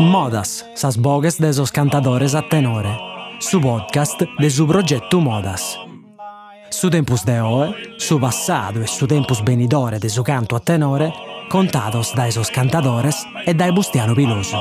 Modas, sas bogues de esos cantadores a tenore. Su podcast de su progetto Modas. Su tempus de oe, su passado e su tempus benidore de su canto a tenore, contados da esos cantadores e dai Bustiano Piloso.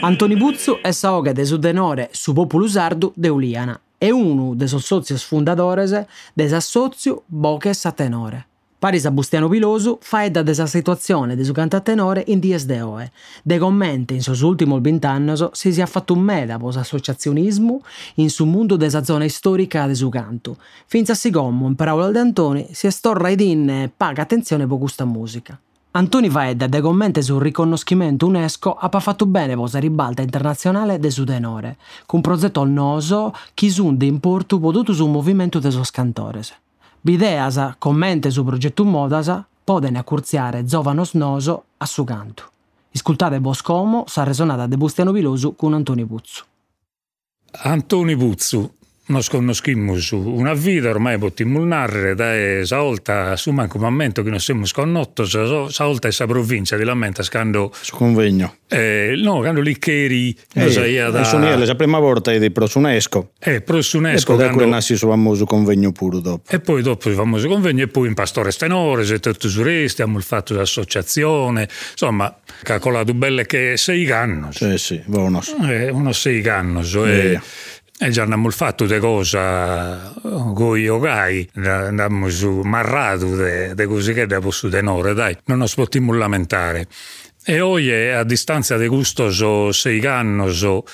Antoni Buzzu è saoga de su tenore su populu sardu de Uliana e uno de sos sozios fundadores de s'assozio Boches a Tenore. Paris Bustiano Pilosu faedda de sa situazione de su cantatenore in dies de oe. De commenti in sos ultimos vint'annos si sia fatto un meda pos associazionismo in su mondo de sa zona storica de su canto. Finza si commo, in parola de Antoni, si estorra ed in paga attenzione po' questa musica. Antoni Faedda de commenti sul riconoscimento UNESCO ha fatto bene posa ribalta internazionale de su tenore, con progetto al noso chi sun de importu potuto su movimento de sos cantores. Videasa, commenti su progetto Modasa, poden accurziare Zovanos Noso a su canto. Iscultate Boscomo, sa resonata de Bustiano Pilosu con Antoni Puzzu. Antoni Puzzu, nos conoscimos una vita, ormai potremmo narrare, da sa volta su manco momento che non siamo sconnottos, sa volta essa provincia di Lamenta quando... Su convegno. Eh, no, quando lì che eri... Eh, saia da... Sono io, la prima volta di pro UNESCO. Eh, pro UNESCO. E poi quando... nasce su famoso convegno pure dopo. E poi dopo il famoso convegno e poi in Pastore Stenore, se tutto su resti, abbiamo fatto l'associazione, insomma, calcolato belle che sei anni. Sì, sì, buonos. Eh, uno sei anni. Eh, e già abbiamo fatto le cose con i ogai, andiamo su marrato de, cose che dopo su tenore, dai, non nos potremmo lamentare. E oggi, a distanza di questo so sei anni, so,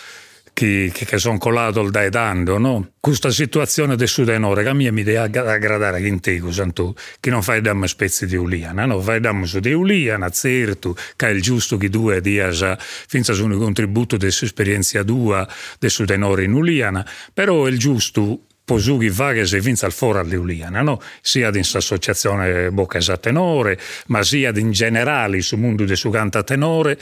che, che sono colato da etando, no? Questa situazione del sudenore che a me mi deve aggradare in te, santo, che non fai dammi spezzi di uliana, no? Fai dammi su di uliana, certo, che è il giusto che due dia finza su un contributo dell'esperienza tua del sudenore in uliana, però è il giusto posughi vaghe se vinza al fora di Uliana, no? sia in associazione Bocca Tenore, ma sia in generale sul mondo del su canta tenore,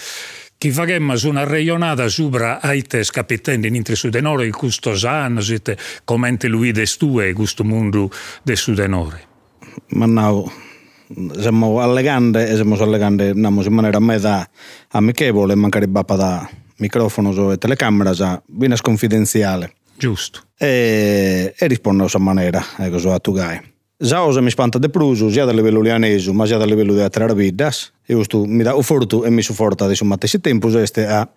chi faghemmo su una reionata sopra aite capitendo in intri sudenore il custo sanno, siete commente lui destue questo mondo del sudenore. Ma no, siamo allegande e siamo allegande in maniera meda amichevole, mancare bappa da microfono e telecamera, viene confidenziale. Giusto. E, e rispondo in questa maniera, ecco, a tu gai. Già mi spanta de pruso, sia da livello lianese, ma sia da livello di altre vidas. E questo mi dà fortu e mi supporta adesso, ma te tempo este a,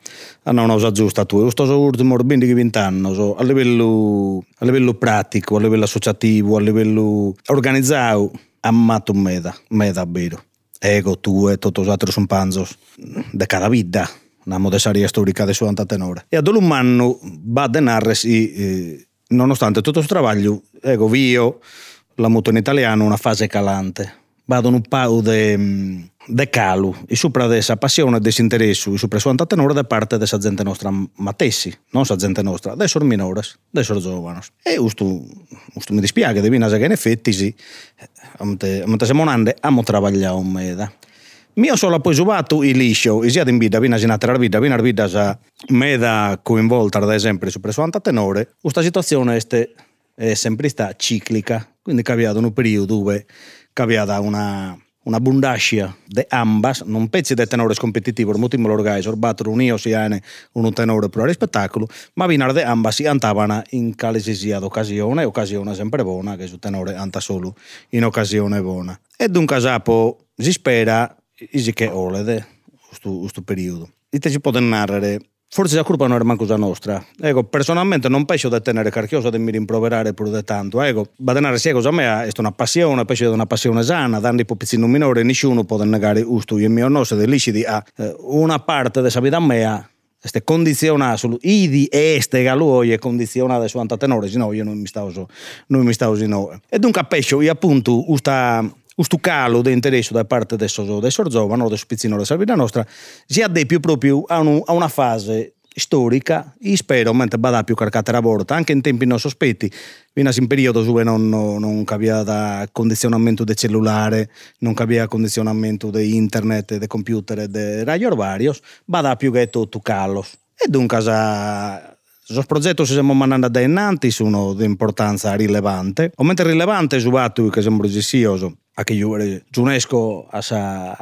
a non usa giusta tu. Questo so ultimo 20 anni, so, a livello, a livello pratico, a livello associativo, a livello organizzato, amato meda, meda vero. Ego, tu e tutti gli altri sono panzos de cada vita. Una modessaria storica de su tenore. E ad un anno va a denarre, eh, nonostante tutto questo lavoro, ego, vio, la moto in italiano una fase calante. Vado un po' di de calu e sopra questa passione e disinteresse e sopra sua tenore da parte della gente nostra matessi, non sa gente nostra, dei sor minores, dei sor giovani. E questo, questo mi dispiace, devi che in effetti sì, amente siamo nande, amo travagliare un meda. Mio solo poi subato il liscio, e sia in vita, vina sinatra vita, vina vita sa meda coinvolta ad esempio sopra sua tenore, questa situazione è, è sempre stata ciclica, quindi è capitato un periodo dove capita una, una bundascia di ambas, non pezzi di tenore competitivo, motivo l'organizo, battere un io si un tenore per il spettacolo, ma vinare di ambas si andavano in qualsiasi occasione, occasione sempre buona, che su tenore anta solo in occasione buona. E dunque sapo si spera che olede questo periodo. E ti si può narrare Forse la colpa non era manco nostra. Ecco, personalmente non penso di tenere carchiosa di mi rimproverare pure di tanto. Ecco, badenare sia cosa a me è una passione, penso di una passione sana, dando i piccino minore, nessuno può negare questo. Io mio nostro delicidi a eh, una parte della vita mia este condiziona solo idi e este galo è condiziona su antatenore, se no io non mi stavo non mi stavo sino. E dunque penso, io appunto, questa questo calo di interesse da parte del giovane, del pizzino della vita nostra, si adempie proprio a, un, a una fase storica e spero, mentre vada più caricata la volta, anche in tempi non sospetti, fino in periodo dove non, non capiva condizionamento del cellulare, non capiva condizionamento di internet, del computer dei radio varios, vada più che tutto calo. E dunque Sos progettos siamo mandando da innanti sono di importanza rilevante. Aumenta rilevante su fatto che siamo riusciti a che UNESCO a sa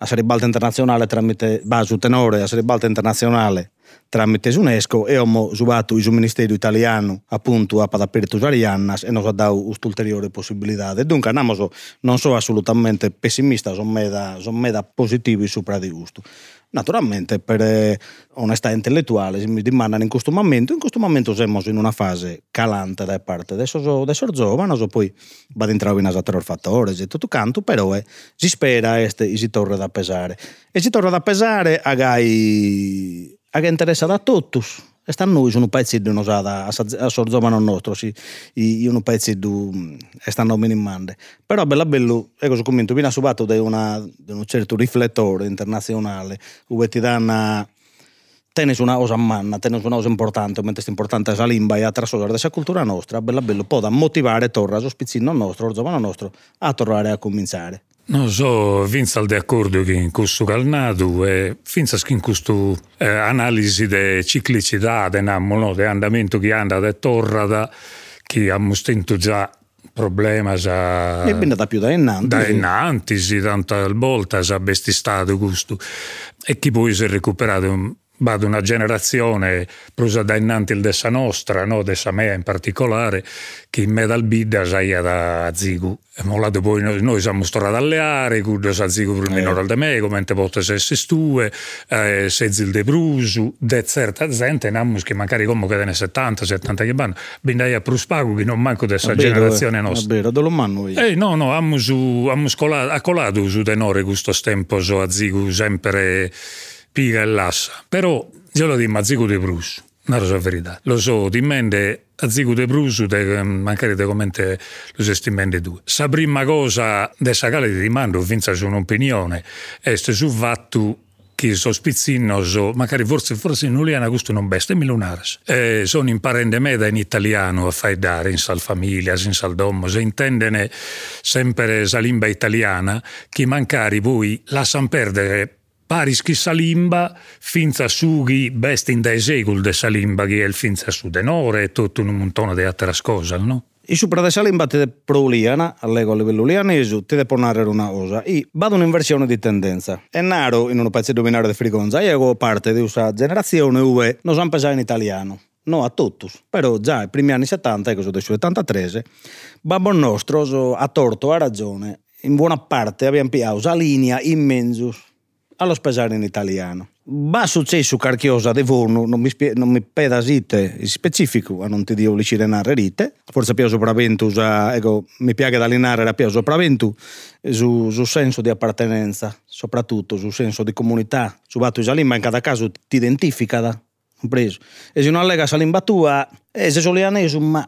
a sa internazionale tramite ba su tenore a sa ribalta internazionale tramite UNESCO e abbiamo usato il Ministero italiano appunto a aperto Ariannas e nos ha dato ulteriore possibilità. Dunque, non sono assolutamente pessimista, sono meda, sono meda positivo sopra di gusto. Naturalmente, per eh, onestà intellettuale, mi dimandano in questo momento, in questo momento siamo in una fase calante da parte adesso essere giovane, poi vado in in altri fattori e tutto canto, però eh, si spera e si torna da pesare. E si torna da pesare a che interessa da tutti. Sta a noi sono pezzi di un'osata a, a sorzomano nostro, sì, sono pezzi di e stanno minimando. Però bella bello, ecco so commento, viene subato da, una, da un certo riflettore internazionale, dove ti danno tenes una cosa manna, tenes una cosa importante, mentre è importante la lingua e altre cose della cultura nostra, bella bello, può motivare torna a spizzino nostro, giovane nostro, a tornare a cominciare. Non so, finza di accordo che in questo calnato e finza che in questa eh, analisi di ciclicità, di no, andamento che anda e torna, che abbiamo sentito già problema già... E da più da innanzi. Da innanzi, sì, tanta volta già stato questo. E chi poi si è recuperato vado una generazione prosa da innanti il dessa nostra, no? dessa mea in particolare, che in medal bidda saia da zigu. E mollato poi noi, noi siamo storati alle aree, sa zigu per il eh. minore de me, come volte se stue, eh, se zil de brusu, de certa gente, namus che magari come che ne 70, 70 che vanno, bindai a pruspago che non manco dessa generazione nostra. Vero, dove lo manno io? Eh no, no, ammo su, ammo scolato, a colato su tenore questo tempo, so a zigu sempre piga e lassa. Però io lo dico a Zico de Brus, non è la verità. Lo so, di mente a Zico de Brus, te, magari te commente lo stesso in mente tu. La prima cosa di sagale ti mando, finza su un'opinione, è sul fatto che sono spizzino, so, magari forse, forse in Uliana questo non beste, milunares. Eh, sono imparando me in italiano a fare dare in sal famiglia, in sal domo, se intendene sempre la lingua italiana, che mancari voi lasciano perdere paris che salimba finza sughi best in dai secoli de salimba che è il finza su denore e tutto un montone di altre cose, no? I supra de salimba te proliana, allego a livello lianesu, te de ponare una cosa. I vado un'inversione di tendenza. È naro in un pezzo binario di frigonza, io parte di questa generazione dove non sanno pesare in italiano. No a tutti, però già ai primi anni 70, ecco, del 73, Babbo nostro ha torto, ha ragione, in buona parte abbiamo piato la linea immensus allo spesare in italiano. Va successo carchiosa de vorno, non mi, spie, non mi pedasite specifico, a non ti dio licidare rite, forse più sopravvento, ecco, mi piace da allenare più sopravvento su, su senso di appartenenza, soprattutto sul senso di comunità, su fatto che in cada caso ti identifica da compreso. E se non allega la limba tua, e se solianeso, ma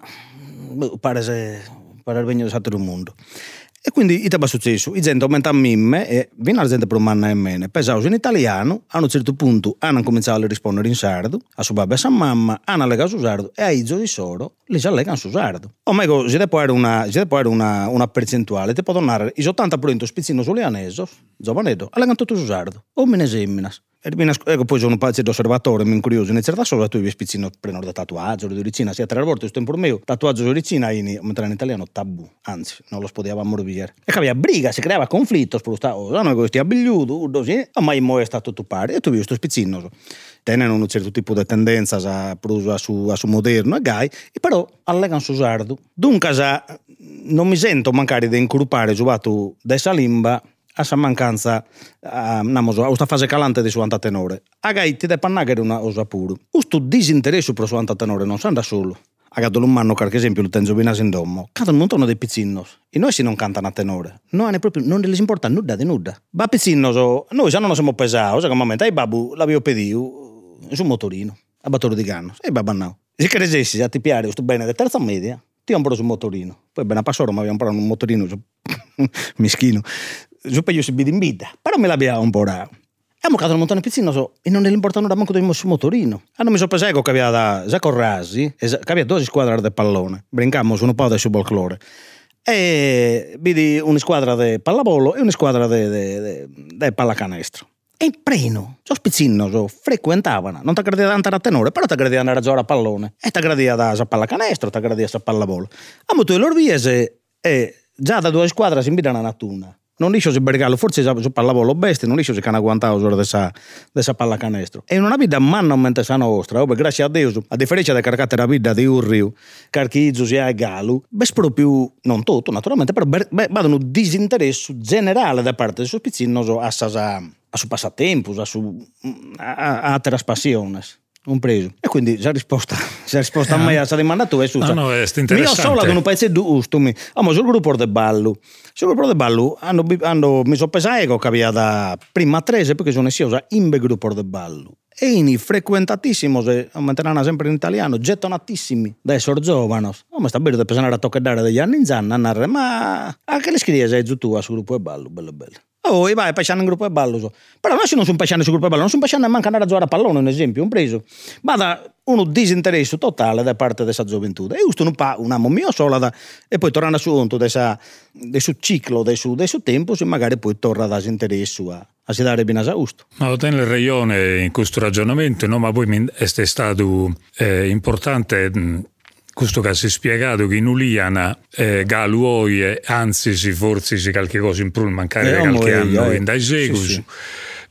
boh, pare se pare il regno del mondo. E quindi va successo, i gente aumenta mimme e viene la gente per un manna e meno. Pensavo in italiano, a un certo punto hanno cominciato a rispondere in sardo, a suo babbo e a sua mamma, hanno legato su sardo e a Izzo di solo li si allegano su sardo. O meglio, se può avere una, una, una percentuale, ti può donare il 80% spizzino sulianeso, giovanetto, allegano tutto su sardo, o mineseminas. Ecco, poi sono un di osservatore, mi incurioso. In certa cosa tu hai spizzino prendere da tatuaggio, di origine, sia tre volte, questo tempo mio, tatuaggio di origine, in, in italiano tabù, anzi, non lo spodiavamo morbiere. E aveva briga, si creava conflitto, questa cosa, noi questi abbigliuto, sì, ma in mo è stato tu pari, e tu hai questo spizzino. Tenen un certo tipo di tendenza a prusa su, a su moderno e gai, e però allegano su sardo. Dunque, non mi sento mancare di incrupare su fatto dessa limba a esa mancanza namos, a esta fase calante de su antatenore. Agai ti de pannagere una osa puru. Usto disinteresso pro su antatenore non sanda solo. Agato un manno qualche esempio lo tengo bene in domo. Cantano un montone di pizzinnos. E noi si non cantano a tenore. No, proprio, non les importa nulla di nulla. Va pizzinnos, noi già non siamo pesati, che momento, ai babu l'avevo pedito su un motorino, a battore di ganno. E babà no. Se crescessi, già ti piace, sto bene, di terza media, ti ho preso un motorino. Poi bene a passore, ma abbiamo preso un motorino mischino io si bidi in vita, però me l'abbiamo raro. Abbiamo caduto un montone piccino so, e non gli importa nulla manco del motorino. Hanno messo peseco che aveva da Zacco Rasi, che aveva due squadre di pallone. Brincammo su un po' di subfolklore. E vidi una squadra di pallavolo e una squadra di pallacanestro. e preno, so spizzinno, frequentavano, non ti aggradia andare a tenore, però ti aggradia andare a giocare a pallone, e ti aggradia da a pallacanestro, ti aggradia a pallavolo. A molto di loro viese, e già da due squadre si invitano a Natuna non dico se Bergalo, forse su pallavolo bestia, non dico se can aguantado su dessa, pallacanestro. E non vita manna mente sa nostra, oh, grazie a Dio, a differenza di caricare la vita di Urriu, Carchizzo e Galo, beh, proprio, non tutto naturalmente, però vado un disinteresse generale da parte del suo pizzino a, a, a su passatempo, a su a, a, a altre passioni un preso. E quindi già risposta, già risposta eh. a me a questa domanda tu è su. No, no, è interessante. Io solo che un paese giusto, mi, amo sul gruppo de ballo. Sul gruppo de ballo hanno, hanno mi sono pesato che aveva da prima a tre, perché sono sia in gruppo de ballo. E in frequentatissimo, se aumenteranno sempre in italiano, gettonatissimi da essere giovani. Oh, ma sta bene da pensare a toccare degli anni in zanna, ma anche le scrive tu a sul gruppo de ballo, bello bello. Oh, e vai, paesano in gruppo e ballo. So. Però non sono paesani sul gruppo e ballo, non sono paesani manca andare a giocare a pallone, un esempio, un preso. Ma da uno disinteresse totale da parte della gioventù. E giusto non pa un amo mio solo da, e poi tornando su conto del suo ciclo, del suo tempo, se magari poi torna da disinteresse a, a si dare bene a giusto. Ma ho tenuto il ragione in questo ragionamento, no? ma poi è stato eh, importante questo che si è spiegato che in Uliana eh, Galuoie, anzi forse qualche cosa in più mancare eh, qualche anno eh. in dai segusi. Sì, sì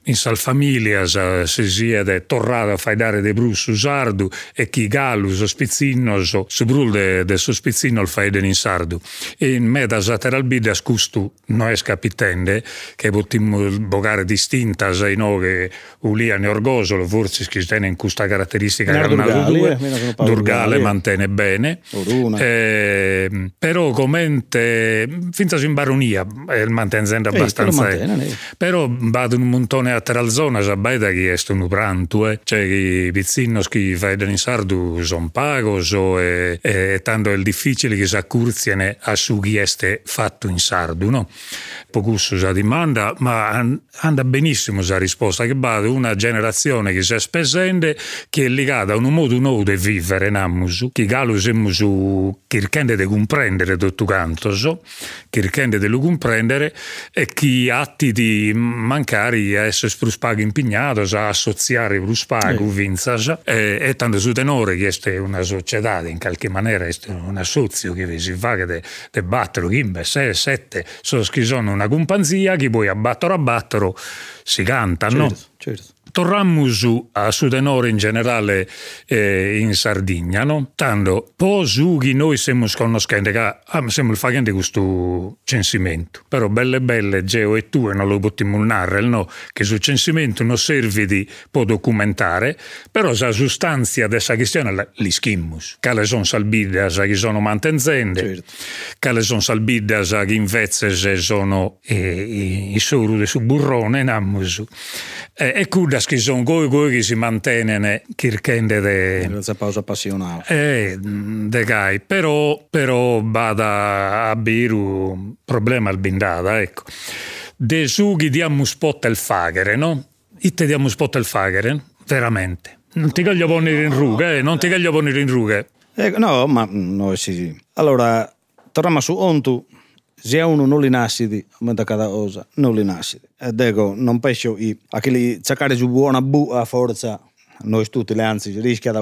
in salfamilia se siede torrada a fai dare de brus sardu e chi gallu so spizzinno so su brul de, de so spizzino il fai in sardu. E in me da lateral bidas custu no es capitende che potimmo bogare distinta sai no che uliane orgosolo forse si tiene in questa caratteristica che due eh, Durgale mantiene bene. Eh, però commente finta in baronia eh, mantenendo abbastanza però vado un montone a lateral zona già baita che è un pranto, eh. cioè i pizzinnos che fai in sardu sono pagos e, e tanto è difficile che si accurziano a su chi è fatto in sardu, no? Pocusso già dimanda, ma anda benissimo la risposta che va una generazione che si è spesende che è legata a un modo nuovo di vivere namus, che galo siamo su che di comprendere tutto canto, so, che di lo comprendere e chi atti di mancare essere spruspago impegnato a associare spruspago eh. vinzas e, e tanto su tenore che è una società in qualche maniera è un assozio che si fa che de, de battere chimbe 6 7 sono una companzia che poi a battere a battere si cantano certo, certo. Torrammo a Sudenore in generale eh, in Sardegna, no? Tanto, po' su che noi siamo conoscenti, che ah, stiamo facendo questo censimento. Però belle belle, Geo e tu, e non lo potremmo narrare, no? Che sul censimento non serve di po' documentare, però la sostanza della questione li schimmus. Quali sono salbide che sono mantenzende, certo. quali sono salbide che invece sono eh, i, i suru su burrone, nammus. Eh, e cudas che sono goi goi che si mantengono cercando de... Questa pausa passionale. Eh, de gai. Però, però vada a biru problema al bindata, ecco. De sughi diamo spot il fagere, no? Itte diamo spot il fagere, veramente. Non ti voglio ponere in ruga, eh? Non ti voglio ponere in ruga. Eh, no, ma no, sì. Allora, torniamo su Ontu se uno non cosa, non li nascidi. E dico, non penso i, a che li cercare su buona bu a forza, noi tutti le anzi rischia da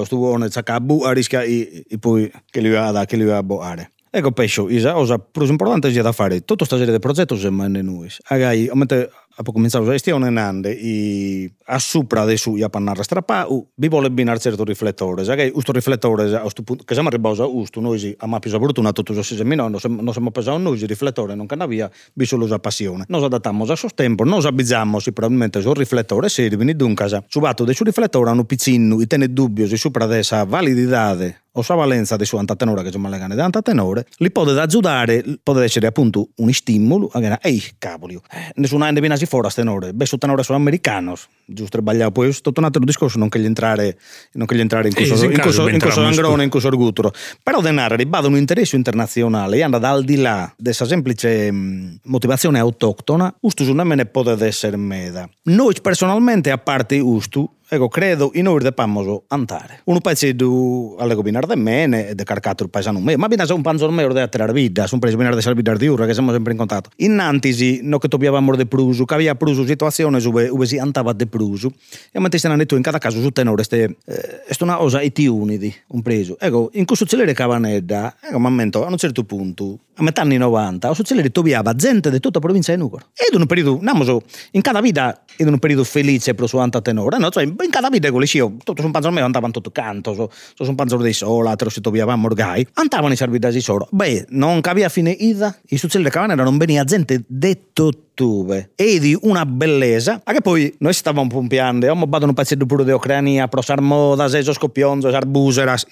bu a rischia e, e poi che li va che li va a boare. Ecco, penso, la cosa più importante è da fare, tutta questa serie di progetti siamo noi. Agai, aumenta Apo cominciato la gestione nande i a supra de su ia pannare strappa u vi vuole binar certo riflettore sa che questo riflettore a questo punto che siamo arrivati a usto noi si a ma più fortuna tutto ciò si semino non siamo non siamo pesati noi riflettore non cana via vi solo la passione. Nos adattiamo a suo tempo nos abbizziamo probabilmente sul riflettore serve dunque subato de su riflettore hanno piccino i tene dubbio si supra de sa validità o sa valenza di suo antatenore che sono legane di antatenore li può aiutare può essere appunto un stimolo a ehi cavoli eh, nessuno ha indovinato fuori a tenore. Beh, su tenore sono americani, giusto sbagliato. Poi sto un altro discorso, non che gli entrare, non che gli entrare in questo, in questo, in questo angrone, in questo orguturo. Però denaro ribada un interesse internazionale e anda al di là della semplice mh, motivazione autoctona, usto su non me ne può essere meda. Noi personalmente, a parte usto, ego credo in ora depamos andare. Uno pezzetto alle copinar de mene e de carcato il paesano me, ma bina un panzor meo de atterar vida, un preso binar de salvidar di urra che siamo sempre in contatto. In antisi, no che tobiavamo de prusu, che aveva prusu situazione dove, dove si andava de prusu, e te se detto in cada caso su tenore ste, eh, una cosa iti unidi, un preso. Ego, in questo celere cavanedda, ego, ma a un certo punto, a metà anni 90, o su celere tobiava gente di tutta la provincia di Nucor. Ed un periodo, namoso, in cada vita, in un periodo felice pro su anta tenore, no? Cioè, in cada vita con scio, tutto panzor meo andavano tutto canto, so, so su un panzor dei sola, te lo si tobiavamo orgai, andavano i servitasi solo. Beh, non capia fine ida, i su celere cavanedda non veniva gente detto tuve e di una bellezza a poi noi stavamo pompiando abbiamo battuto un pezzetto pure di Ucraina pro sarmodas e scoppionzo sarbuseras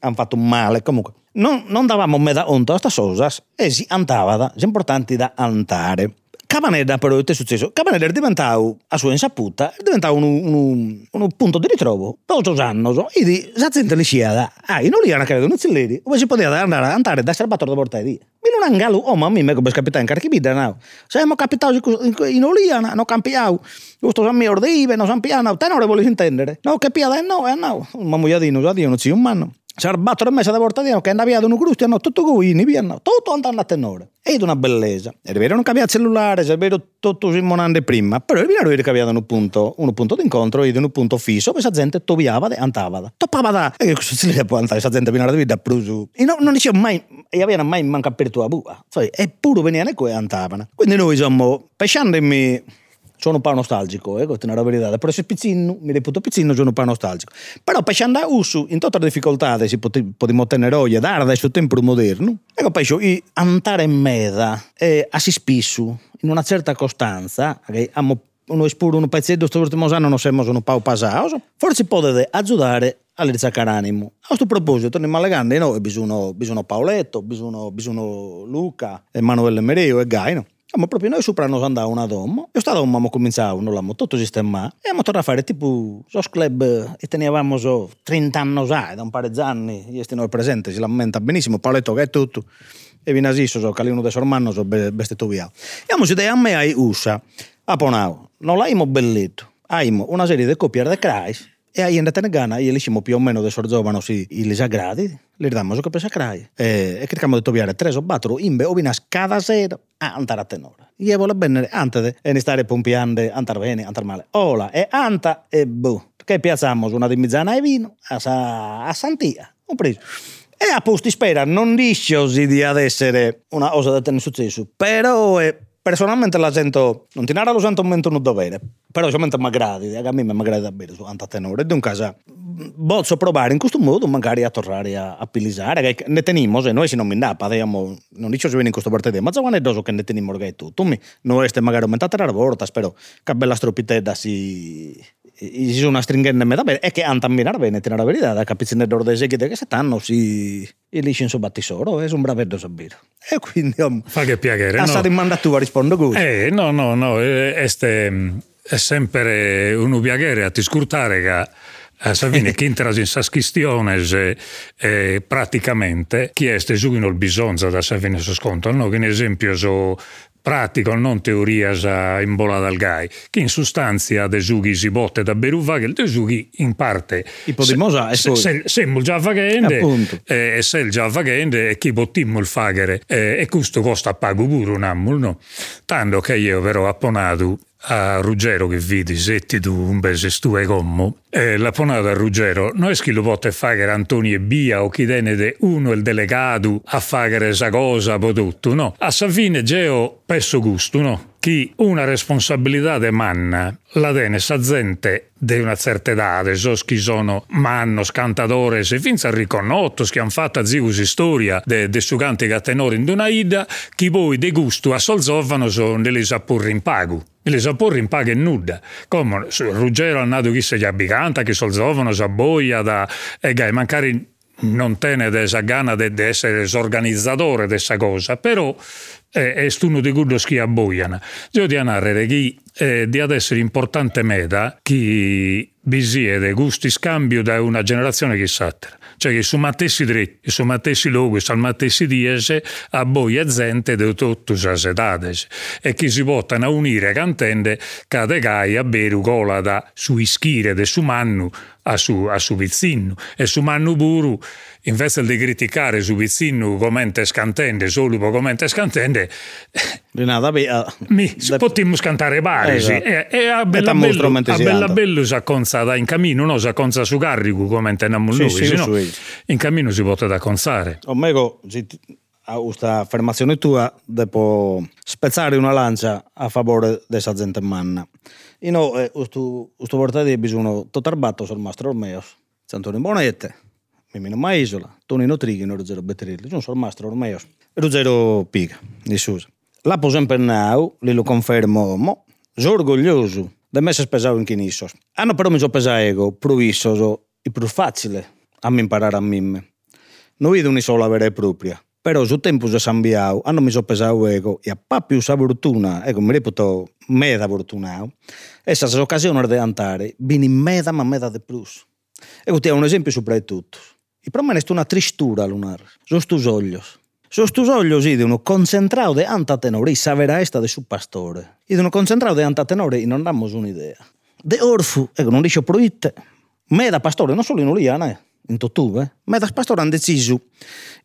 hanno fatto male. Comunque non, non davamo meda onto a queste cose e si andava è importante da andare Cabaneda però è successo. Cabaneda è diventato a sua insaputa è diventato un, un, un punto di ritrovo per tutti anni e di gente li sciada. Ah in Oriana credo non si lì dove si poteva andare, andare da Serbatore da Portari mi non angalo oh mamma mia come capitano in Carchibida no. Siamo capitati in Oriana non campiamo giusto San Mior de Ibe non sappiamo te non le volevi intendere. No che pia no e no. Mamma io di non io non ci un manno Sarbatto messa da portadino che andava un grusti hanno tutto guini, via, tutto andando a tenore. Ed una bellezza. È vero non cambiava cellulare, è vero tutto simmonando prima, però è vero cambiava un punto, un punto d'incontro ed un punto fisso, questa gente toviava e andava. Toppava da, e si le può andare, questa gente veniva da vita prusu. E no, non diceva mai, e aveva mai manca per tua bua. Cioè, eppure venivano e andavano. Quindi noi, insomma, pesciandomi sono un po' nostalgico, eh, questa è una verità. Per essere piccino, mi reputo piccino, sono un po' nostalgico. Però per andare a uso, in tutte le difficoltà si possiamo ottenere oggi, dare adesso tempo moderno, ecco, penso, andare in meda, eh, assì spesso, in una certa costanza, che abbiamo uno espuro un pezzetto questo ultimo anno non siamo un po' passato, forse potete aiutare a ricercare animo. A questo proposito, in Malegande, no, bisogna, bisogna Paoletto, bisogna, bisogna Luca, Emanuele Mereo e Gai, no? Ma proprio noi sopra non andava una donna, e sta donna abbiamo cominciato, non l'abbiamo tutto sistemato, e abbiamo tornato a fare tipo, sos club, e tenevamo so, 30 anni già, da un paio di anni, io stiamo presente, si lamenta benissimo, Paoletto che è tutto, e viene asisso, so, calino de sormanno, so, bestetto via. E abbiamo si a me ai USA, a Ponau, non l'abbiamo bellito, abbiamo una serie di coppie di crais, e ahí en Tenegana, y elisimo più o meno de sorzovano si i les agradi, le damos che pensa crai. E, e cercamo di toviare tre o quattro imbe o vinas cada sera a andare a tenore. E vuole bene, ante de stare pompiando, andare bene, andare male. Ola, e anta e bu. Che piazzamo una di mizzana e vino a, sa, a Santia, un preso. E a posti spera, non dice di essere una cosa da tenere successo, però è personalmente la sento, non ti narra lo sento un momento non dovere, però solamente mi aggradi, a me mi aggradi davvero su Anta Tenore, dunque posso provare in questo modo magari a tornare a, a pilisare, che ne teniamo, e noi se non mi dà, parliamo, non dico se viene in questo partito, ma già è doso che ne teniamo che tu, tu mi, non è magari aumentata la volta, spero che bella stropitedda si ci sono stringendo me da bene e che antan mirare bene tenere la verità da capire d'ordine che se stanno si e lì in battisoro è un bravetto sabito e quindi um, fa che piacere a no. stato mandato a rispondere così eh, no no no este è sempre un piacere a ti scurtare che a Savini che entra in questa questione eh, praticamente chi è stesuino il bisogno da Savini so sconto no? che in esempio so pratico, non teoria in bola dal gai, che in sostanza desughi si botte da beruva che il desughi in parte. Ipodimosa se, se, se, già vagende eh, e se già vagende e chi bottimmo il faghere eh, e questo costa pago pure un ammul no? tanto che io però apponato a Ruggero che vidi setti tu un bese stu e gommo e la ponata a Ruggero. Non è che lo pote fare Antonio e Bia o chi tenete uno il delegato a fare esa cosa po tutto no? A sa fine geo pesso gusto no chi una responsabilità de manna la tene sa gente di una certa età, so chi sono manno, scantatore, se finza riconosciuto che hanno fatto ziusi storia de, de su canti che tenore in una ida, chi poi de gusto a solzovano sono delle sapurri in pago. Le sapurri in pago e nuda. Come Ruggero ha nato chi se gli abicanta, che solzovano, sa boia da... e gai, mancari non tiene esa gana di essere organizzatore di questa cosa, però eh, è uno di quello che abboiano. Io di narrare che eh, di ad essere importante meta che vi siede gusti scambio da una generazione che s'altra. cioè che su mattessi dritti, su mattessi luoghi, su mattessi dies, a voi e gente di tutte le edades. E chi si portano a unire cantende, cade gai a bere cola da su ischire de su mannu a su, a su vizzino. E su mannu puru, invece di criticare su vizzino come scantende, solo come scantende, via. mi potremmo cantare pari, Esatto. E, e a bella bello, a bella bello si acconza in cammino, no? Si acconza su carrico come intendiamo Sì, noi, sì, no, in cammino si può da consare. O mego, a questa affermazione tua, devo spezzare una lancia a favore di questa gente manna. Io no, eh, questo volta di bisogno totarbatto sul mastro ormeo. Antonio Bonette, Mimino Maisola, Tonino Trighino, Ruggero Betterilli, sono sul mastro ormeo. Ruggero Piga, di Susa. La poso in pennau, li lo confermo, mo, sono orgoglioso di me spesato in chinissos. Hanno però mi so pesato, provisso, il più facile a imparare a mimme. Non vedo una sola vera e propria. Pero os tempos de San Biao, ano miso pesauego e a Papius Aburtuna, e como reputou, meda aburtunao, esas ocasións de andare eh, vini meda ma meda de plus. E te un esempio sopra tutto. E per me è una tristura lunar. Sono tus olhos. Sono tus olhos e de uno concentrado de anta tenore, e saverà esta de su pastore. E di uno de anta tenore e non dammo un'idea. De orfu, ecco, non dice proitte. Meda pastore, non solo in Oliana, eh. In tutto, eh? Ma das pastore hanno deciso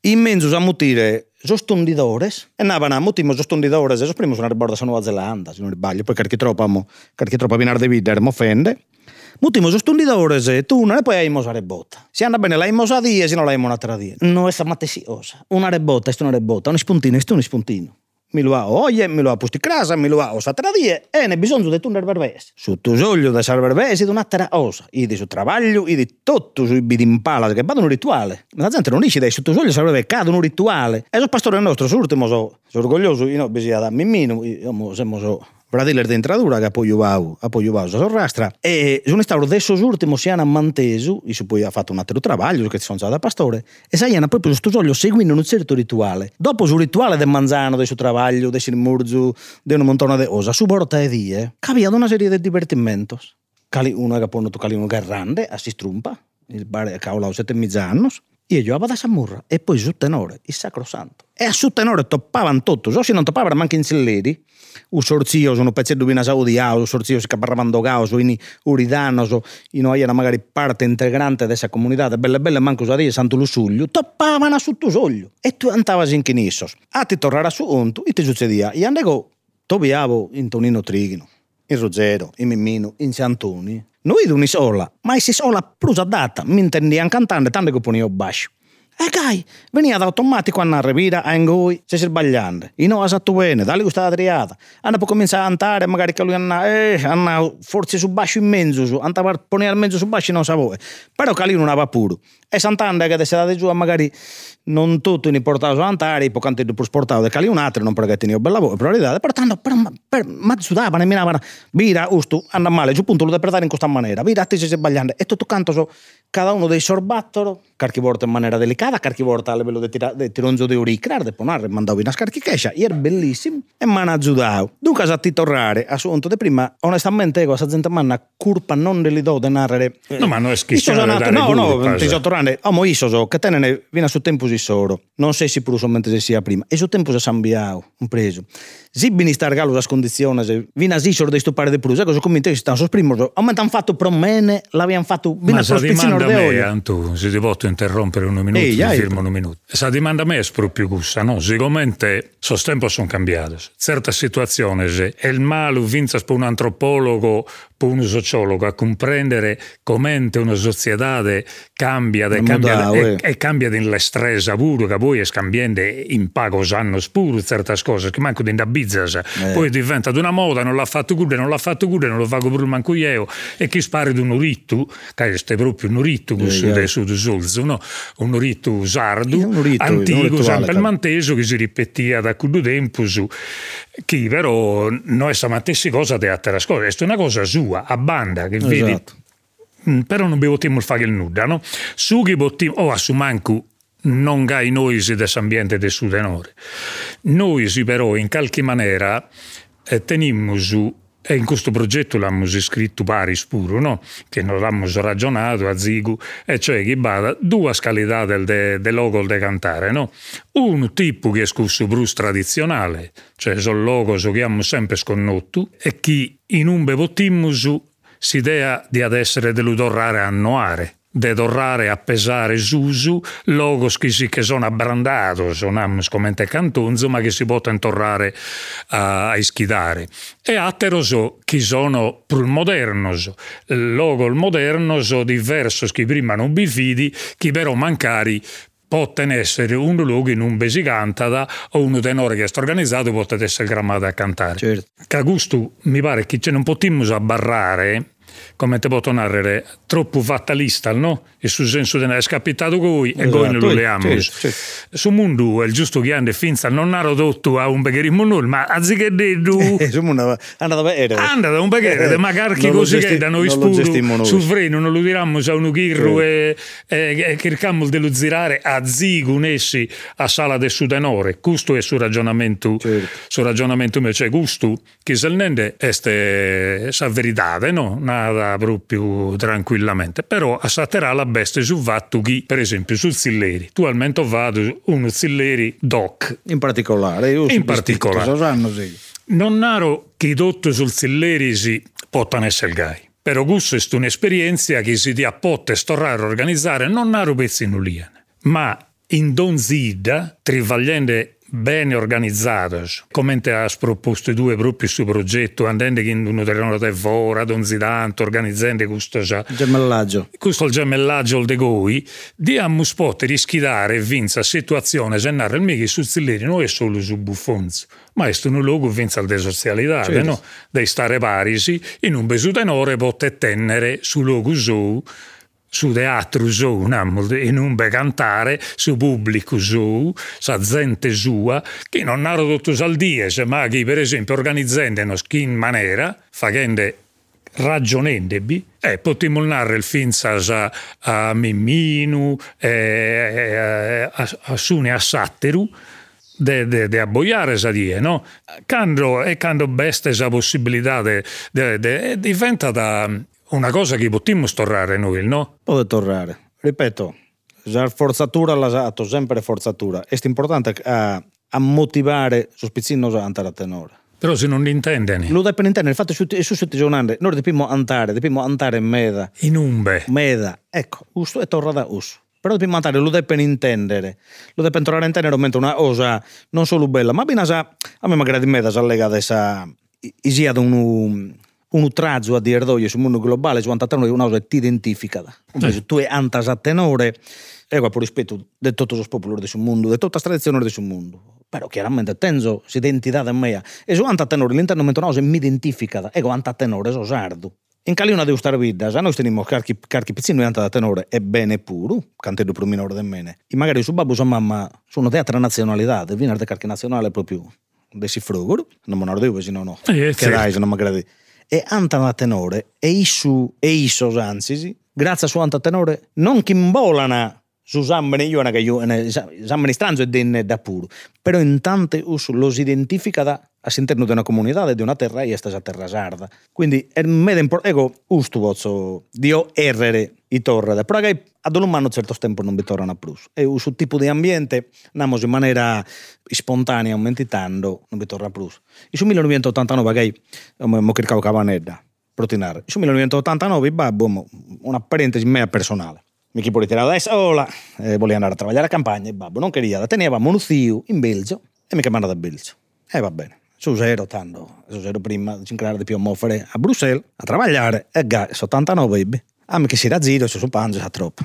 in mezzo a mutire sostundidores e andavano a mutimo sostundidores e prima sono riborda a Nuova Zelanda, se non sbaglio, poi carchi troppo, amo, carchi troppo a vinar de videre, mo offende. Mutimo sostundidores e tu non e poi hai a rebota. Se anda bene la a die, se non la un'altra die. Non è mattesiosa. Una rebota, è una rebota, un spuntino, è un spuntino. Mi lo ha oie, mi lo ha posti crasa, mi lo ha osa tra die e ne bisogno di tunnel berbese. Su tu soglio da sal berbese di un'altra osa. I di su travaglio, i di tutto sui bidimpala che vado un rituale. La gente non dice dai su tu soglio sal berbese, cade un rituale. E so pastore nostro, su ultimo so, so orgoglioso, io no, bisogna da mimmino, io siamo so Bradiler de entradura che poi vau, a poi vau sa sorrastra e sono stato adesso ultimo si hanno manteso e poi ha fatto un altro travaglio che sono stato da pastore e sai hanno proprio sto soglio seguendo un certo rituale. Dopo sul rituale del manzano del suo travaglio del murzu di una montone di osa su borta e die capia una serie di divertimentos cali uno che poi cali uno grande a si strumpa il bar cavolo sette mezzanos e io vado a Samurra e poi su tenore il sacrosanto. E a su tenore toppavano tutto so se non toppavano manco in celleri un sorzio sono pezzi di una saudiao un sorzio si caparravano dogao so in uridano so in era magari parte integrante dessa comunità belle belle manco usarie santo lusuglio toppavano su tu soglio e tu andavasi in chinissos a ti tornare su onto e ti succedia e andego tobiavo in Tonino Trighino in Ruggero in Mimmino in Santoni noi di sola ma si sola prusa data mi intendiamo cantando tanto che ponevo basso e gai, venia da automatico a narrare a ingoi se si sbagliando. E no, esatto bene, dali questa adriata. Hanno poi cominciare a cantare, magari che lui hanno, eh, hanno forse su basso in mezzo, su, hanno a ponere in mezzo su basso non sapeva. Però che lui non aveva puro. E Sant'Anda che si date giù magari non in portato su antare, poi canto più sportato che un altro, non perché tenivo bella voce, priorità, però tanto, però, per, ma sudavano e minavano, vira, usto, andà male, giù punto lo devi in questa maniera, vira, ti si sbagliando, e tutto canto so, cada uno dei sorbattolo, qualche volta in maniera delicata, qualche volta a livello di tira, tironzo di uricrar, de ponare, mandavo una scarchichescia, era bellissimo, e mi hanno aggiudato. Dunque, a ti tornare, a suonto di prima, onestamente, ecco, questa gente manna curpa non li do di narrare. No, ma non è dare No, no, ti sa. sto tornando, amo iso so, che tenene, viene su tempo si soro, non sei sicuro solamente se sia prima, e su tempo si sambiao, un preso. Si bini stargalo las condizioni, se vina si soro di stupare di plus, ecco, so come te stanno sos primo, aumentan fatto promene, l'abbiamo fatto, vina Ma sul sa spizzino dimanda de a me. Antu, se ti posso interrompere un minuto, Ehi, ti firmo un minuto. Sa dimanda a me è proprio questa, no? Sicuramente, sos tempo sono cambiate. Certe situazioni, se è il male vinza per un antropologo, per un sociologo, a comprendere come una società cambia, de, È cambia e, eh. e cambia in stresa pure, che poi è scambiando in pago sanno pure certe cose, che manco di bizzas. Poi diventa di una moda, non l'ha fatto cure, non l'ha fatto cure, non lo fa pure manco io, e chi spara di un ritto, che è proprio un ritto Eh, su eh. su solzo, no? un ritto sardo, Eh, un antico, sempre claro. manteso che si ripetia da quello tempo su che però non è stessa cosa di altre cose, è una cosa sua, a banda, che vedi Esatto. Mm, però non potremmo fare il nulla, no? Su che potremmo, o a su manco non gai noi si des ambiente del sudenore. Noi si però in qualche maniera eh, tenimmo su E in questo progetto l'abbiamo scritto pari spuro, no? Che non l'abbiamo ragionato a Zigu, e cioè che bada due scalità del de, de logo de cantare, no? Un tipo che è questo brus tradizionale, cioè sono logo che abbiamo sempre sconnotto, e che in un bevottimmus si idea di ad essere dell'udorrare annoare de torrare a pesare susu logos che, si, che sono abbrandados, sono come cantonzo, ma che si possono torrare a, a ischidare. E atteros che sono più modernos, logos modernos diversos che prima non bifidi, che però mancari possono essere un luogo in un besicantada o un tenore che è organizzato può essere grammato a cantare. Certo. Gusto mi pare che non potremmo abbarrare come te posso narrare, troppo fatalista, no? E sul senso di è scapitato voi e Esatto, noi non lo sì. Su mondo è il giusto che hanno finza non hanno ridotto a un begherismo nulla, ma anziché Eh, una- andata bene. Anda da un baghere, Eh, magari che così gesti- che da noi spuro sul freno non lo dirammo a un ghirro Sì. e, e, cercammo di lo girare a zigo nessi a sala del sudenore. Questo è sul ragionamento, Certo. sul ragionamento cioè gusto che se nende è sa verità, no? Nada proprio tranquillamente. Però assatterà la bestia su fatto che, per esempio, sul Zilleri. Tu al momento vado un Zilleri doc, In particolare. Io In particolare. Sanno, sì. non naro che dotto sul Zillerisi pottano essere gai. Però questo è un'esperienza che si dia potte storrare organizzare non naro pezzi nuliane, ma in donzida, trivagliende bene organizzate, come te has proposto due proprio su progetto, andando in uno terreno da fora, donzidanto, organizzando questo già Gemellaggio. questo è il gemellaggio de Goi, diamo spot rischidare e vinza situazione gennare il mica su zilleri non è solo su buffonzo, ma è un luogo vinza al desocialità, Certo. no? Dei stare parisi, in un besutenore pote tenere su luogo su su teatro su, in un be cantare, su pubblico su, sa gente sua, che non hanno tutto saldiese, ma che per esempio organizzando in maniera, facendo ragionendebi e potremmo narrare il film a, a Mimminu, e, a, a Sune a Satteru, de abboiare sa die, no? Quando, e quando beste sa possibilità diventa da una cosa che potremmo stornare noi, no? Può tornare. Ripeto, la forzatura l'ha sempre forzatura. È importante a, a motivare su spizzino andare a tenore. Però se non intendono, Lo deve intendere, infatti su, su siete giornate, noi dobbiamo andare, dobbiamo andare in meda, in umbe, meda, ecco, questo è torna da uso. Però dobbiamo andare, lo deve intendere, lo deve tornare a intendere mentre una cosa non solo bella, ma bene a me magari di meda sa lega adesso, sia da un un utrazzo a dire doglio sul mondo globale, su antatenore una cosa che ti identifica. Invece tu è antas a tenore, e qua per rispetto di tutti i popoli del mondo, di tutte le tradizioni del mondo. Però chiaramente tenzo si identità mia. E su antatenore l'interno se mi identifica, ecco antatenore, so sardo. In caliuna devo stare vita, se noi teniamo carchi, carchi pizzini di anta tenore è bene puro, cantando più minore del mene. E magari su babbo, su mamma, sono di altre nazionalità, viene da carchi nazionale proprio de si fruguru, non me ne ricordo, se no no. Eh, che certo. dai, se non mi credi. E tenore, e isu, e iso anzi, grazie a su anta tenore, non che imbolana su sammene io che io sammene stranzo e denne da puro. Però in tante uso lo si identifica da all'interno di una comunità di una terra e sta terra sarda. Quindi è meda importante ecco usto pozzo dio errere i torre però che ad un anno certo tempo non vi tornano più e uso tipo di ambiente andiamo in maniera spontanea aumentando non vi torna più e su 1989 che mo cercavo cavanedda protinare su 1989 babbo mo, una parentesi mea personale. Mi può tirare da sola, eh, voleva andare a lavorare a campagna e babbo non queria, tenevamo un zio in Belgio e mi chiamava da Belgio. E va bene, su zero tanto, su zero prima di creare di più muovere a Bruxelles a lavorare e ga, 89 ebbe. A me che si era zero, su panzo, a troppo.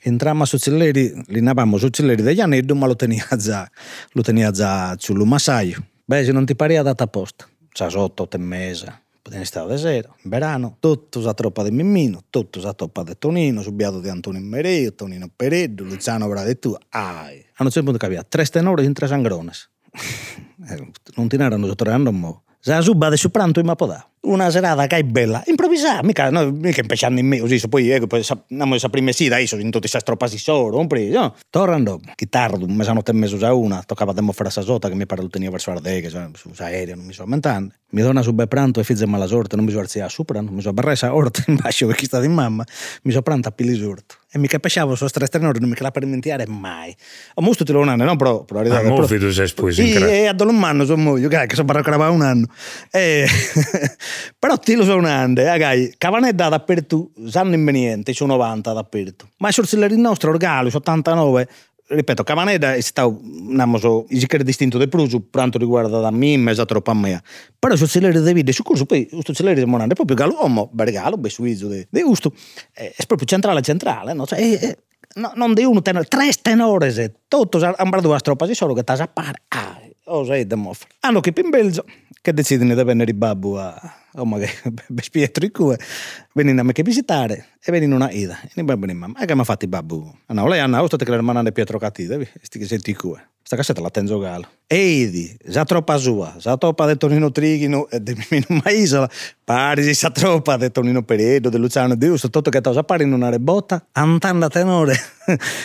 Entrammo su Cilleri, li navamo su Cilleri degli aneddo, ma lo tenia già, lo tenia già sul massaio. Beh, se non ti pare data apposta, c'ha sotto, otto e mese, poteva stare da zero, in verano, tutto sa troppa di Mimmino, tutto sa troppa di Tonino, subiato di Antonio Mereo, Tonino Pereddo, Luciano Bradetu, ai. A un certo punto capia, tre tenori in tre sangrones. Eh, non ti narrano sotto mo. Sa suba de su pranto in mapodà. Una serata che è bella, improvvisare, mica, no, mica impeciando in me, così, poi, ecco, poi, andiamo a prima sera, io sono in tutti questi stropasi solo, non preso, no? Tornando, chitardo, mezzanotte e mezzo a una, toccava tempo fare essa sota, che mi pare lo tenia verso Ardeghe, su aereo, non mi so aumentando. Mi dona su pranto e fizze mala sorte, non mi so alzare sopra, non mi so barresa orta in basso, che chi sta di mamma, mi so pranto a pilisurto e mi capiscevo su tre tenori non mi la per mentire mai ho mosto te lo un anno no però però ah, mo tu sei sposi sì e a anno sono moglie che sono baracrava un anno e però ti lo so un anno gai cavanetta dappertutto sanno inveniente sono 90 dappertutto ma i sorcelleri nostri orgali 89 ripeto, Cavaneda è stato so, il distinto del Prusu per quanto riguarda da me, ma esatto a me. Però il celere di vita, su questo poi questo celere di Monande è proprio galomo, bergalo, besuizzo di gusto, è, è proprio centrale centrale, no? Cioè, è, è, no, non di uno tenore, tre tenore, tutti hanno due stropasi solo che ti appare, ah, oh, sei da moffre. Hanno che in Di venire i babbu a oh ma che Pietro i cue vengono a me che visitare e vengono una ida. E mi babbu mamma. Che mi ha fatto i babbu ah, no lei hanno avuto che le hermana Pietro Cattive sti che senti i tenzo galo Eidi, già troppa sua, già troppa di Tonino Trighino e di Mino Maisola, Parisi, già troppa di Tonino Peredo, di Luciano Diusto, tutto che cosa pare in una rebotta, antanda tenore,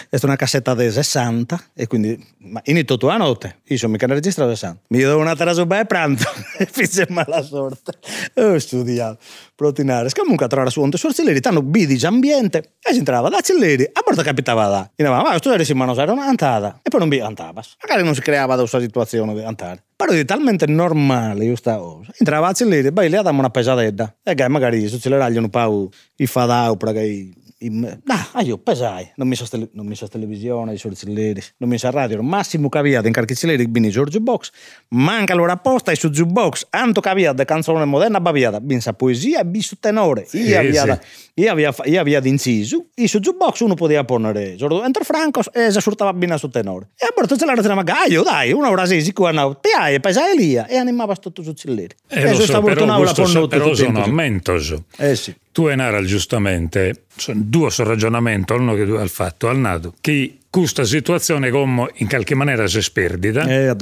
è una cassetta del 60 e quindi, ma in tutto la notte, io sono mica registrato 60, mi do una su e pranzo e fece mala sorte, ho studiato, protinare, comunque a trovare su onde sorcelleri, tanto bidi ambiente e si entrava da celleri, a porta capitava da, e ma questo era in mano, era una andata, e poi non vi andava, magari non si creava usare situazione di andare. Però è talmente normale questa cosa. Entrava a lì, poi le diamo una pesadetta. E che magari se ce l'eraglio un po' i fadau, perché ah, io pesai, non mi sa non mi sa televisione, non mi sa radio, massimo che aveva in carciccelleri bini Giorgio Box, manca l'ora apposta e su Jukebox, anto de canzone moderna baviata, bin sa poesia, bin su tenore, sì, io aveva, sì. io io aveva d'inciso, e su Jukebox uno poteva porre Giorgio Enter Franco e si surtava bene su tenore. E a porto ce l'ha detto, ma gaio, dai, una ora sei sicuro, te hai pesai lì, e animava tutto su celleri. Eh, e lo so, però, però sono ammentoso. Eh sì. Tu Enara giustamente, due sul ragionamento, uno che tu hai fatto al nato, che questa situazione come in qualche maniera si sperdita eh,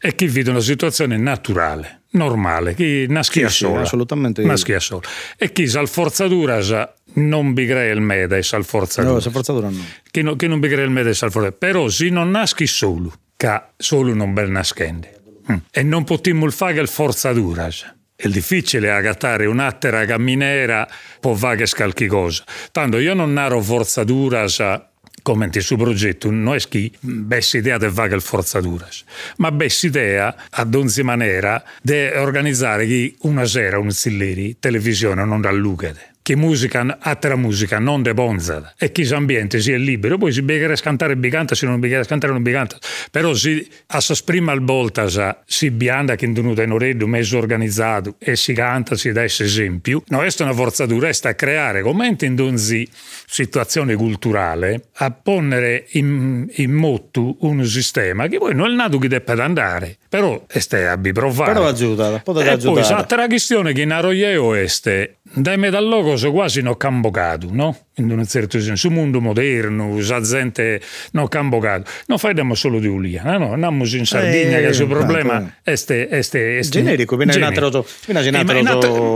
e che vede una situazione naturale, normale, che naschia sì, sola. Sì, assolutamente. Naschia sola. E chi sa forzatura sa non bigre il mede sa forzatura. No, sa forzatura no. Che, no, che non bigre il mede sa forzatura. Però se non naschi solo, che solo non bel nascende. Mm. E non potremmo fare il forzatura. È difficile agattare un'attera camminera può fare qualche cosa. Tanto io non naro forzaduras come il suo progetto non è che bessa idea di fare forzaduras, ma bessa idea ad ogni maniera di organizzare una sera un zilleri televisione non dall'ugade che musica, altra musica, non de bonza, e che ambiente sia libero, poi si beghere cantare biganta, se non beghere cantare non biganta, però si a prima al volta si bianda che tenuta in orecchio, mezzo organizzato, e si canta, si dà esempio, no, questa è una forzatura, è a creare, come in ogni situazione culturale, a ponere in, in moto un sistema che poi non è nato che debba andare, però este abbi provare. Però aiuta, può aiutare. E poi questione che in Aroieo este dai medallogos quasi non cambocato, no? In un certo senso, il mondo moderno, la gente non cambocato. Non facciamo solo di Ulia, no? Andiamo in Sardegna, eh, che il suo problema è este, este, este generico, viene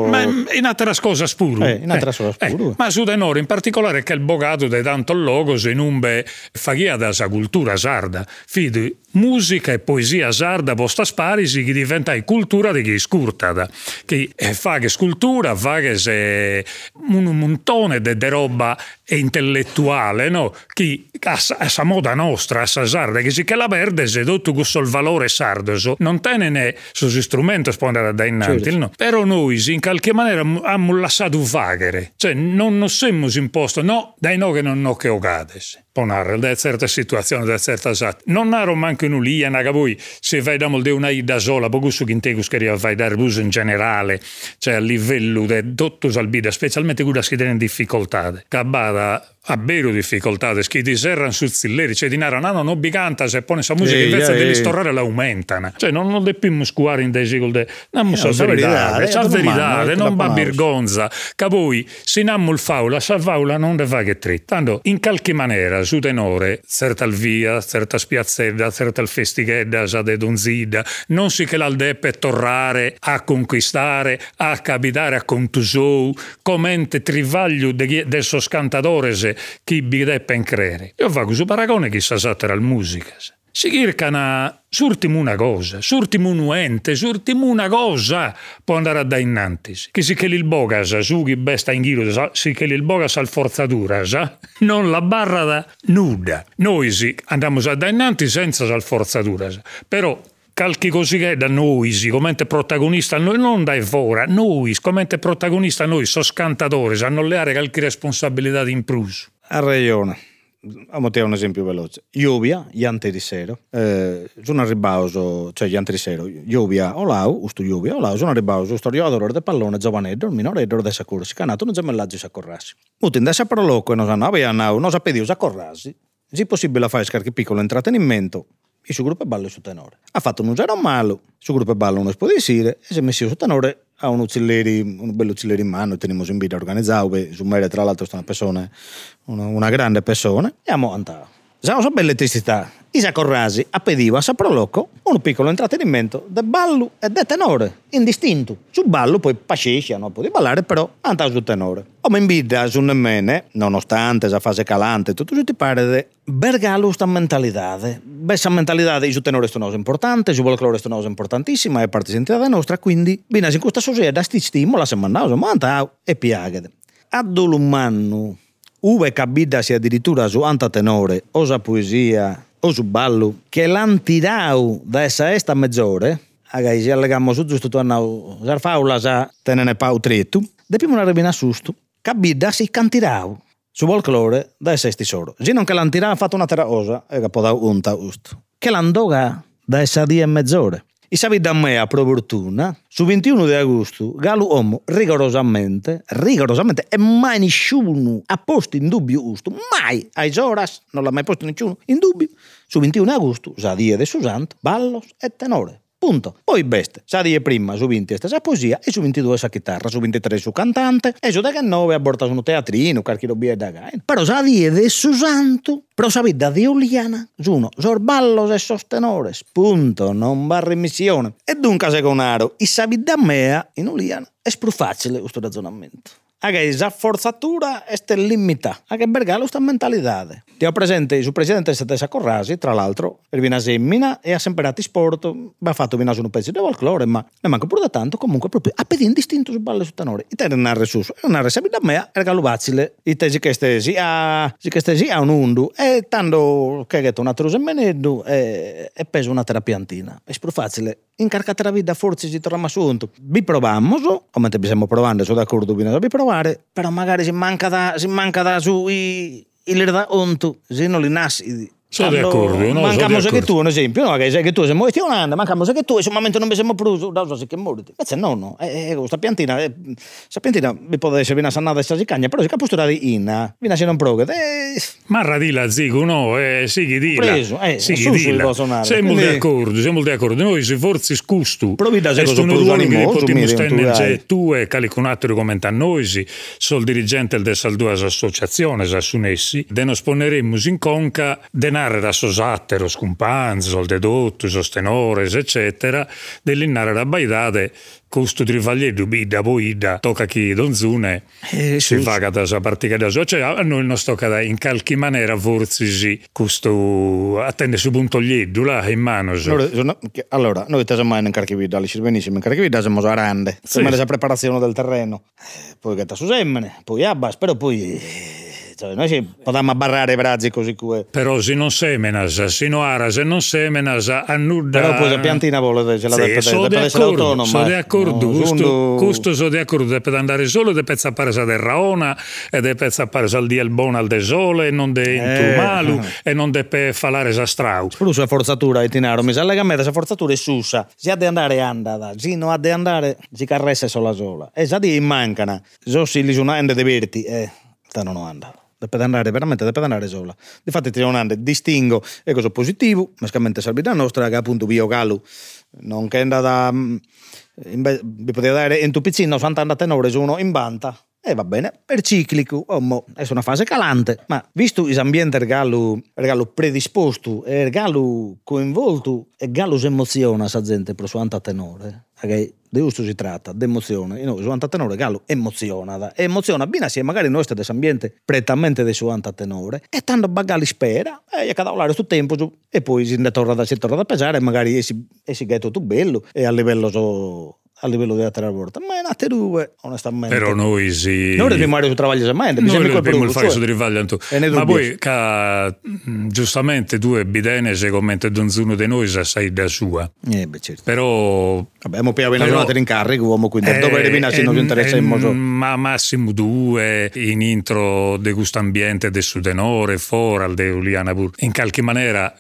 ma in altre cose pure. Eh, in altre cose eh, eh, ma su tenore in particolare che il bogato di tanto logos in un be faghia da sa cultura sarda, fidi musica e poesia sarda posta sparisi che diventa cultura di chi scurta, che fa che scultura, fa che se un montone di roba intellettuale, no? Chi a sa moda nostra, a sa sarda, che si che la verde se tutto questo il valore sardo, non tiene su strumenti spondere da innanti, certo. no? Però noi in qualche maniera abbiamo lasciato vagare, cioè non nos siamo imposto, no, dai no che non no che ogades ponare da certe situazioni, da certe sat. Non ero manco in ulia, naga voi, se vai da molde una da sola, poco su che che vai da bus in generale, cioè a livello di tutto salbida, specialmente quella che in difficoltà. Cabada a vero difficoltà, che ti serrano sul zilleri, cioè di nara, no, non bicanta, se pone sa musica invece di storare l'aumentano. Cioè non, non dobbiamo scuare in dei sigolde, non sa verità, sa verità, non va birgonza, che se non il faula, sa faula non ne fa che tre. Tanto, in qualche maniera, su tenore, certa al via, certa spiazzetta, certa al festighedda, sa de donzida, non si che l'aldeppe torrare a conquistare, a capitare a contusou, commente trivaglio de, de sos cantadores chi bi deppen crere. Io fa questo paragone chi sa sattere al musica. Si cercano surtimu una cosa, surtimu un ente, surtimu una cosa può andare a da innanti. Che si che il bogas, su chi besta in giro, si che il bogas al forzatura, sa? non la barra da nuda. Noi sì, andiamo a da innanti senza al forzatura, però calchi così che da noi, come protagonista, noi non dai fuori, noi, come protagonista, noi, sono scantatori, sanno leare qualche responsabilità in plus. Ha ragione. Amo te un esempio veloce. Lluvia, iante di sero. Eh, sono ribauso, cioè iante di sero. Lluvia, olau, usto lluvia, olau, sono ribauso, sto giocatore de pallone giovaneddo, il minoreddo de sacursi, canato non gemellaggio sacorrassi. Muti in dessa proloco e non nau, non sapedi sacorrassi. Se possibile fare scarchi piccolo intrattenimento, il suo gruppo è ballo su tenore. Ha fatto un zero malo, il suo gruppo è ballo non può dire, e si è messo su tenore a un uccelleri, un bello uccelleri in mano, teniamo in vita organizzato, su Mere tra l'altro è una persona, una, una grande persona, e abbiamo andato. Siamo una bella elettricità. Isa Corrasi appediva a Saproloco un piccolo intrattenimento del ballo e del tenore, indistinto. Sul ballo poi pascescia, non può ballare, però andava sul tenore. Come in vita, su nemmeno, nonostante la fase calante, tutto ci ti pare di bergalo questa mentalità. Questa mentalità di su tenore è una cosa importante, su folklore è una cosa importantissima, è parte sentita nostra, quindi, bina in questa società, sti stimola, se mandavo, ma andava e piaghe. Adolumano uve cabidasi addirittura su anta tenore o sa poesia o su ballo che l'han tirau da essa esta mezz'ore agai si allegamo su giusto tornau sar faula sa tenene pau trettu depiamo una rebina sustu cabidda si cantirau su folklore da essa esti soro si non che l'han tirau ha fatto una terra cosa e che può da unta usto che l'han doga da essa die e mezz'ore i savi da me a pro fortuna, su 21 di agosto, Galo Omo rigorosamente, rigorosamente, e mai nessuno ha posto in dubbio questo, mai, ai Zoras, non l'ha mai posto nessuno in dubbio, su 21 di agosto, sa dia de Susanto, ballos e tenore. Punto. Poi beste, sa die prima su 20 sta poesia e su 22 sa chitarra, su 23 su cantante e su 19 aborta su un teatrino, qualche roba da gain. Però sa die de su santo, però sa vita di Uliana, sono sorballos e sostenores, punto, non va remissione. E dunque secondario, i sa vita mea in Uliana è più facile questo ragionamento. Aga esa forzatura este limita. Aga bergalo sta mentalità. Ti ho presente su presidente Stessa Corrasi, tra l'altro, Ervina Semmina e ha sempre dato sport, va fatto vina su un pezzo di folklore, ma ne manca pure da tanto, comunque proprio a pedire distinto su balle su tenore. I te narre su, e narre sempre da me, è galo facile. I te si che stesi a, si che stesi a un undu, e tanto che ha una trusa meneddu, e, e peso una terapiantina. È più facile incarcate la vita forse si torna assunto. Vi proviamo, come te stiamo provando, sono d'accordo, vi provare, però magari si manca da, si manca da su i, il da onto, se non li nasci sono d'accordo, no, mancamo se che tu, un esempio, no? Che che tu sei morto un anno, mancamo se che tu, e momento non mi siamo pruso, da so se che morti. Invece no, no, eh, questa piantina, eh, questa piantina vi può essere una sannata e stasi cagna, però se capo di inna, viene se non proga. Eh, ma radila zigo, no, eh, sì che dilla. Preso, eh, sì che dilla. Siamo Quindi... d'accordo, siamo d'accordo. Noi se forse scustu. Provi da se cosa ruolo che potremmo stendere tu e caliconatori come a noi, sol dirigente del due associazioni, assunessi, de nos poneremmo in conca denare da sosare carattere, scumpanze, il dedotto, i tenores, eccetera, dell'innare la baidade questo trivaglietto bida boida tocca chi donzune eh, si fa da sa partita da so cioè a noi non tocca in qualche maniera forse sì questo attende su punto liedo là in mano allora, allora noi te mai in carchivida li benissimo in carchivida siamo a rande sì. la preparazione del terreno. Eh, poi che sta su semmene poi abbas però poi cioè, noi ci potremmo barrare i brazzi così come. Però se non semenas, se non ara, se non semenas, annuda. Però poi la piantina vuole ce la sì, deve, sono deve essere. Sono d'accordo, no, questo, questo sono d'accordo, deve andare solo, deve appare del raona, e deve appare al di buono al desole, non de eh. malu, e non deve fare sa strau. Plus la forzatura, itinaro, mi sa me, questa forzatura è susa, si ha di andare andata, si non ha di andare, si carressa sola sola. E sa di mancana, so si li sono ende de verti, eh, non andata deve andare veramente deve andare sola. Difatti ti un anno distingo e cosa positivo, mescamente salvità nostra che appunto Vio Gallo non che da mm, vi potete dare in tu piccino 80 tenore su uno in banta E va bene, per ciclico, oh, è una fase calante, ma visto l'ambiente regalo, regalo predisposto regalo coinvolto e gallo si emoziona sa gente per suo tenore, perché di questo si tratta, di emozione, no, suo tenore gallo emoziona, e emoziona bene se magari noi stiamo ambiente prettamente di suo tenore e tanto bagali spera, e gli cada questo tempo e poi si torna, si torna a pesare e magari si, si è tutto bello e a livello so, a livello di altra volta. Ma è nate due, onestamente. Però noi sì. Noi dobbiamo fare su travaglio sempre. Noi dobbiamo fare su travaglio. Ma poi, ca, giustamente, tu e Bidene, se commenti donzuno di noi, sai da sua. Eh, beh, certo. Però... Abbiamo appena venuto in carico, uomo, quindi eh, dove arriviamo se non ci interessa il modo. Ma massimo due, in intro di questo ambiente del Sudenore, fuori, al de Uliana pur. In qualche maniera,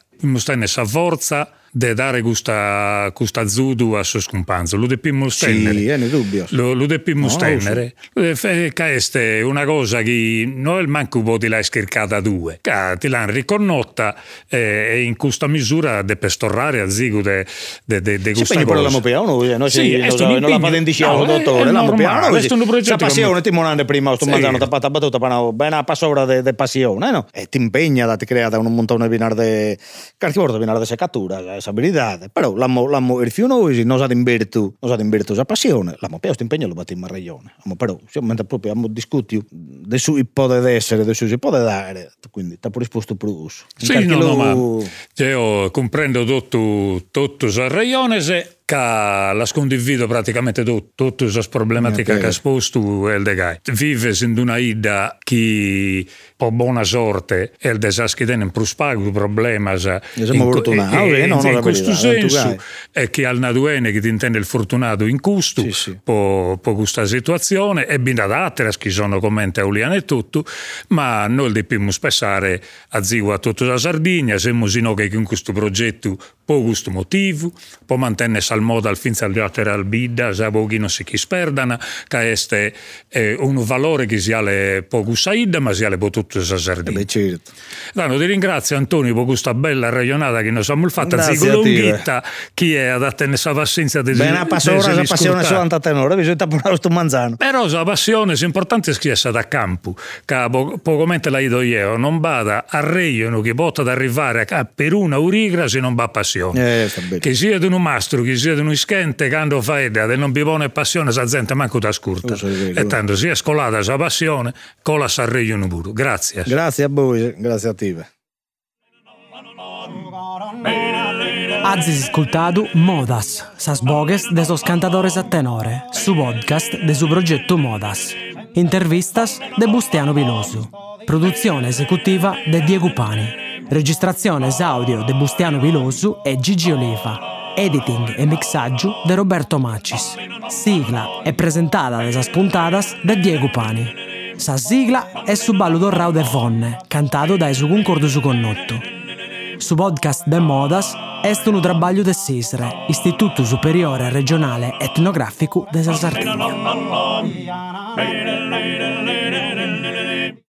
essa forza de dare questa, questa zudu a suo scompanzo. Lo dobbiamo stendere. Sì, è dubbio. Lo, lo dobbiamo no, stendere. Questa è una cosa che noi manco può ti l'hai schercata due. Che ti l'hanno riconnotta eh, e in questa misura deve storrare a zigo de, de, de, de questa cosa. Sì, l'amo piano, noi sì, non, non la patenticiamo, no, dottore, l'amo piano. Questo è un progetto. La passione, ti monande prima, sto sì. mangiando tapata battuta, ma bene a passora di passione, no? E ti impegna, ti crea un montone di binar Qualche volta binar de seccatura, habilidade. Pero l'amo, l'amo irfiuno e non sa d'invertu, non sa d'invertu sa passione. L'amo peo sto impegno lo battimmo a ragione. Però, mentre proprio abbiamo discusso del suo ipode essere, del suo si può dare, quindi ti ha risposto uso. Sì, no, lo... no, ma io comprendo tutto, tutto sa ragione se ca la scondivido praticamente tutto, tutte le problematiche che ha esposto il Degai. Vive in una ida che po' buona sorte e il desastre tiene più spago problema in, in, in, in questo senso è che al Naduene che ti intende il fortunato in custo sì, sì. po questa situazione e bin adatte che sono commenti a Uliane e tutto ma noi dobbiamo spessare a Zigo a tutta la Sardegna siamo sino che in questo progetto po questo motivo po mantenere al modo al fin salviate al bidda sa non si chi sperdana che este eh, un valore che si ha le poco saida ma si ha le potute sa Sardegna eh certo. Dano, ti ringrazio Antonio per questa bella ragionata che noi abbiamo fatto zigo lunghetta chi è adatta nella pazienza di Bene, passione, la passione solo andata tenore, bisogna portare sto manzano. Però la passione è importante è che è stata a campo, che poco mente la ido io, non vada a reiono che possa arrivare a per una urigra se non va passione. Eh, che sia di un mastro, che sia di un ischente, quando fa idea, del non bivone passione, sa gente manco da scurta. E tanto sia scolata sa passione, cola sa reiono pure. Grazie. Grazie a voi, grazie a te. Hazis ascoltado Modas, sas bogues de sos cantadores a tenore, su podcast de su progetto Modas. Intervistas de Bustiano Viloso. Produzione esecutiva de Diego Pani. Registrazione audio de Bustiano Viloso e Gigi Oliva. Editing e mixaggio de Roberto Macis. Sigla è presentata de sas puntadas de Diego Pani. Sa sigla è su ballo dorrao de Fonne, cantato da su concordo su connotto. Su podcast de Modas est un trabalho de SISRE, Istituto Superiore Regionale Etnografico de Sardegna.